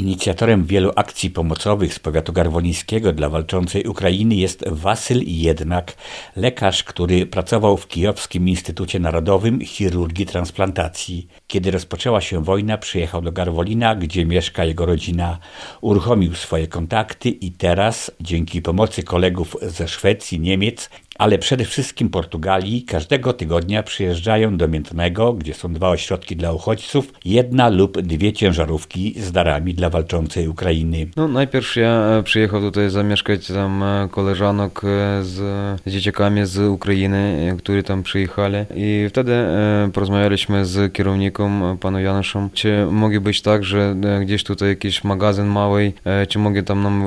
Inicjatorem wielu akcji pomocowych z powiatu garwolińskiego dla walczącej Ukrainy jest Wasyl Jednak, lekarz, który pracował w Kijowskim Instytucie Narodowym Chirurgii Transplantacji. Kiedy rozpoczęła się wojna, przyjechał do Garwolina, gdzie mieszka jego rodzina. Uruchomił swoje kontakty i teraz, dzięki pomocy kolegów ze Szwecji, Niemiec ale przede wszystkim Portugalii każdego tygodnia przyjeżdżają do Miętnego, gdzie są dwa ośrodki dla uchodźców, jedna lub dwie ciężarówki z darami dla walczącej Ukrainy. No, najpierw ja przyjechał tutaj zamieszkać tam koleżanek z dzieciakami z Ukrainy, którzy tam przyjechali. I wtedy porozmawialiśmy z kierownikiem, panem Januszem, czy mogę być tak, że gdzieś tutaj jakiś magazyn mały, czy mogę tam nam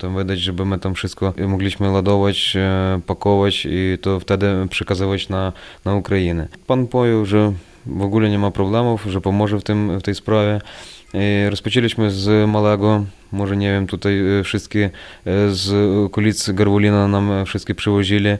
tam wydać, żeby my tam wszystko mogliśmy ładować, pakować i to wtedy przekazywać na, na Ukrainę. Pan pojął, że w ogóle nie ma problemów, że pomoże w, tym, w tej sprawie. I rozpoczęliśmy z małego może nie wiem, tutaj wszystkie z okolic Garwolina nam wszystkie przywozili.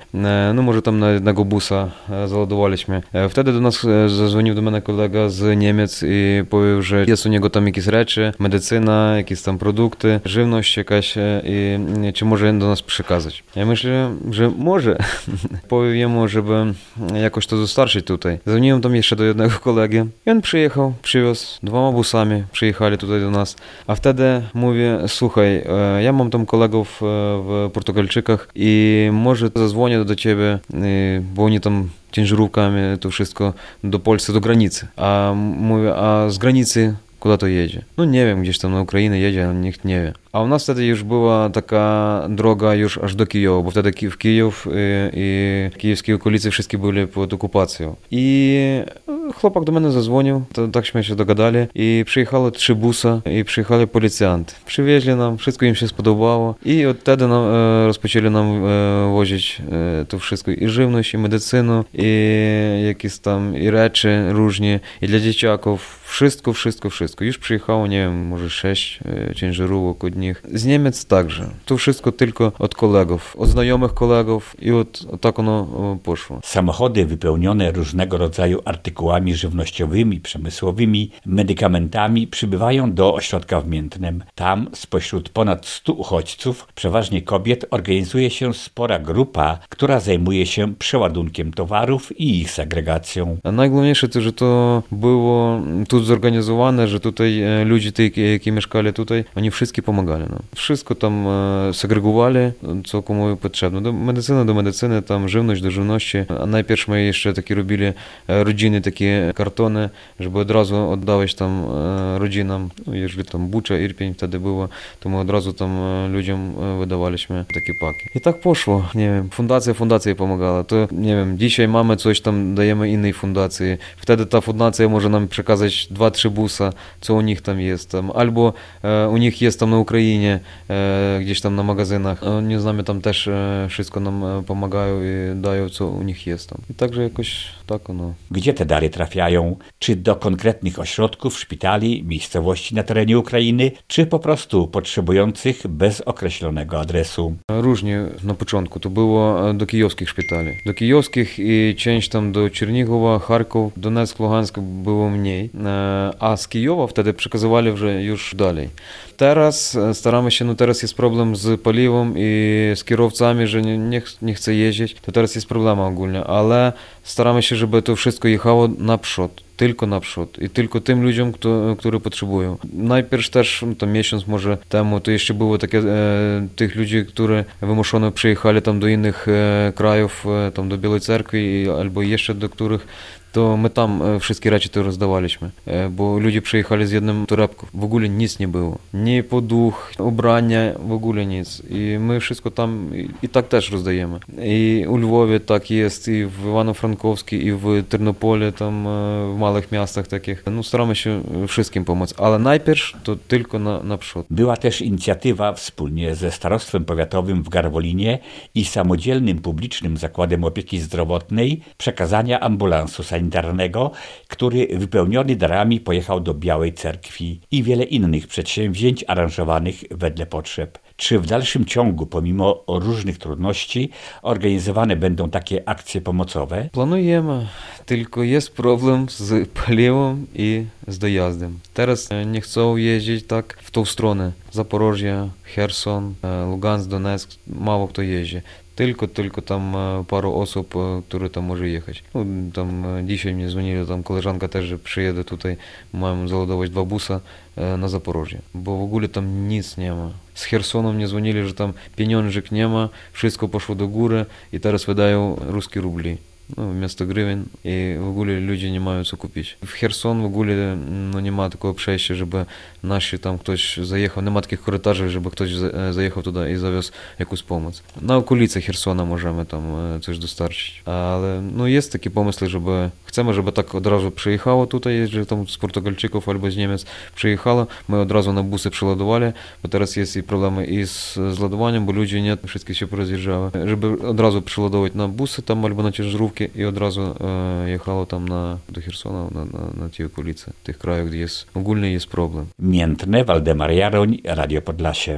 No może tam na jednego busa załadowaliśmy. Wtedy do nas zadzwonił do mnie kolega z Niemiec i powiedział, że jest u niego tam jakieś rzeczy, medycyna, jakieś tam produkty, żywność jakaś i czy może do nas przekazać. Ja myślę, że może. Powiem jemu, żeby jakoś to dostarczyć tutaj. Zadzwoniłem tam jeszcze do jednego kolegi i on przyjechał, przywiózł dwoma busami, przyjechali tutaj do nas, a wtedy mówię, słuchaj, ja mam tam kolegów w Portugalczykach i może zadzwonię do ciebie, bo oni tam ciężarówkami to wszystko do Polski, do granicy. A mówię, a z granicy куда nikt nie wie. A u nas wtedy już była taka droga już aż do Kijowa, bo wtedy w Kijów i, i kijowskie okolice wszystkie były pod okupacją. I chłopak do mnie zadzwonił, to takśmy się dogadali i przyjechało trzy busa i przyjechali policjanty. Przywieźli nam, wszystko im się spodobało i od wtedy nam, rozpoczęli nam wozić to wszystko i żywność, i medycynę, i jakieś tam i rzeczy różnie, i dla dzieciaków. Wszystko, wszystko, wszystko. Już przyjechało, nie wiem, może sześć ciężarówek od nich. Z Niemiec także. To wszystko tylko od kolegów, od znajomych kolegów i od, od tak ono poszło. Samochody wypełnione różnego rodzaju artykułami żywnościowymi, przemysłowymi, medykamentami przybywają do ośrodka w Miętnem. Tam spośród ponad 100 uchodźców, przeważnie kobiet, organizuje się spora grupa, która zajmuje się przeładunkiem towarów i ich segregacją. A najgłówniejsze to, że to było tu zorganizowane, że tutaj e, ludzie, te, e, jakie mieszkali tutaj, oni wszystkie pomagali nam. Wszystko tam e, segregowali, co komu potrzebne. Do medycyny do medycyny, tam żywność do żywności. A najpierw my jeszcze takie robili rodziny, takie kartony, żeby od razu oddawać tam rodzinom, no, jeżeli tam Bucza, Irpień wtedy było, to my od razu tam ludziom wydawaliśmy takie paki. I tak poszło, nie wiem, fundacja fundacji pomagała, to nie wiem, dzisiaj mamy coś tam, dajemy innej fundacji, wtedy ta fundacja może nam przekazać dwa, trzy busa, co u nich tam jest. Tam. Albo e, u nich jest tam na Ukrainie, e, gdzieś tam na magazynach. Oni z nami tam też e, wszystko nam pomagają i dają, co u nich jest tam. I także jakoś tak, no. Gdzie te dary trafiają? Czy do konkretnych ośrodków, szpitali, miejscowości na terenie Ukrainy, czy po prostu potrzebujących bez określonego adresu? Różnie na początku. To było do kijowskich szpitali. Do kijowskich i część tam do Czernigowa, Charków, Donetsk, Luhansk było mniej. A z Kijowa wtedy przekazywali już dalej. Nie chce jeździć. To teraz jest problem ogólnie, ale staramy się, żeby to wszystko jechało naprzód. Tylko naprzód i tylko tym ludziom, kto, którzy potrzebują. Najpierw też, tam miesiąc może temu, to jeszcze było takie, e, tych ludzi, którzy wymuszone przyjechali tam do innych e, krajów, e, tam do Białej Cerkwi albo jeszcze do których to my tam wszystkie rzeczy to rozdawaliśmy, bo ludzie przyjechali z jednym torebką. W ogóle nic nie było. Nie poduch, ubrania, w ogóle nic. I my wszystko tam i tak też rozdajemy. I u Lwowie tak jest, i w Ivano-Frankowskim, i w Ternopole, tam w małych miastach takich. No staramy się wszystkim pomóc, ale najpierw to tylko na, naprzód. Była też inicjatywa wspólnie ze Starostwem Powiatowym w Garwolinie i samodzielnym publicznym zakładem opieki zdrowotnej przekazania ambulansu sanitarnego który wypełniony darami pojechał do Białej Cerkwi i wiele innych przedsięwzięć pięć aranżowanych wedle potrzeb. Czy w dalszym ciągu, pomimo różnych trudności, organizowane będą takie akcje pomocowe? Planujemy, tylko jest problem z paliwem i z dojazdem. Teraz e, nie chcą jeździć tak w tą stronę. Zaporożje, Herson, e, Lugansk, Donetsk, mało kto jeździ. только-только там э, пару особ, э, які там може їхати. Ну, там э, дійсно мені дзвонили, там колежанка теж приїде тут, маємо заладовувати два буса на Запорожжі. Бо в Огулі там ніц нема. З Херсоном мені дзвонили, що там пеньонжик нема, все пішло до гури, і зараз видаю русські рублі ну, вместо гривень, і в Гулі люди не маються купити. В Херсон в Гулі ну, немає такого общежища, щоб наші там хтось заїхав, немає таких коритажів, щоб хтось заїхав э, туди і завез якусь допомогу. На околиці Херсона можемо э, там э, це ж достарчити. Але ну, є такі помисли, щоб chcemy, żeby tak od razu przyjechało tutaj, że tam z Portugalczyków albo z Niemiec przyjechało, my od razu na busy przyładowali, bo teraz jest i problemy i z, z ładowaniem, bo ludzie nie wszystkie się porozjeżdżały. Żeby od razu przyładować na busy tam albo na ciężarówki, i od razu e, jechało tam na, do Chersona, na, na, na te okolice, tych krajów, gdzie jest ogólny jest problem. Miętne, Waldemar Jaroń, Radio Podlasie.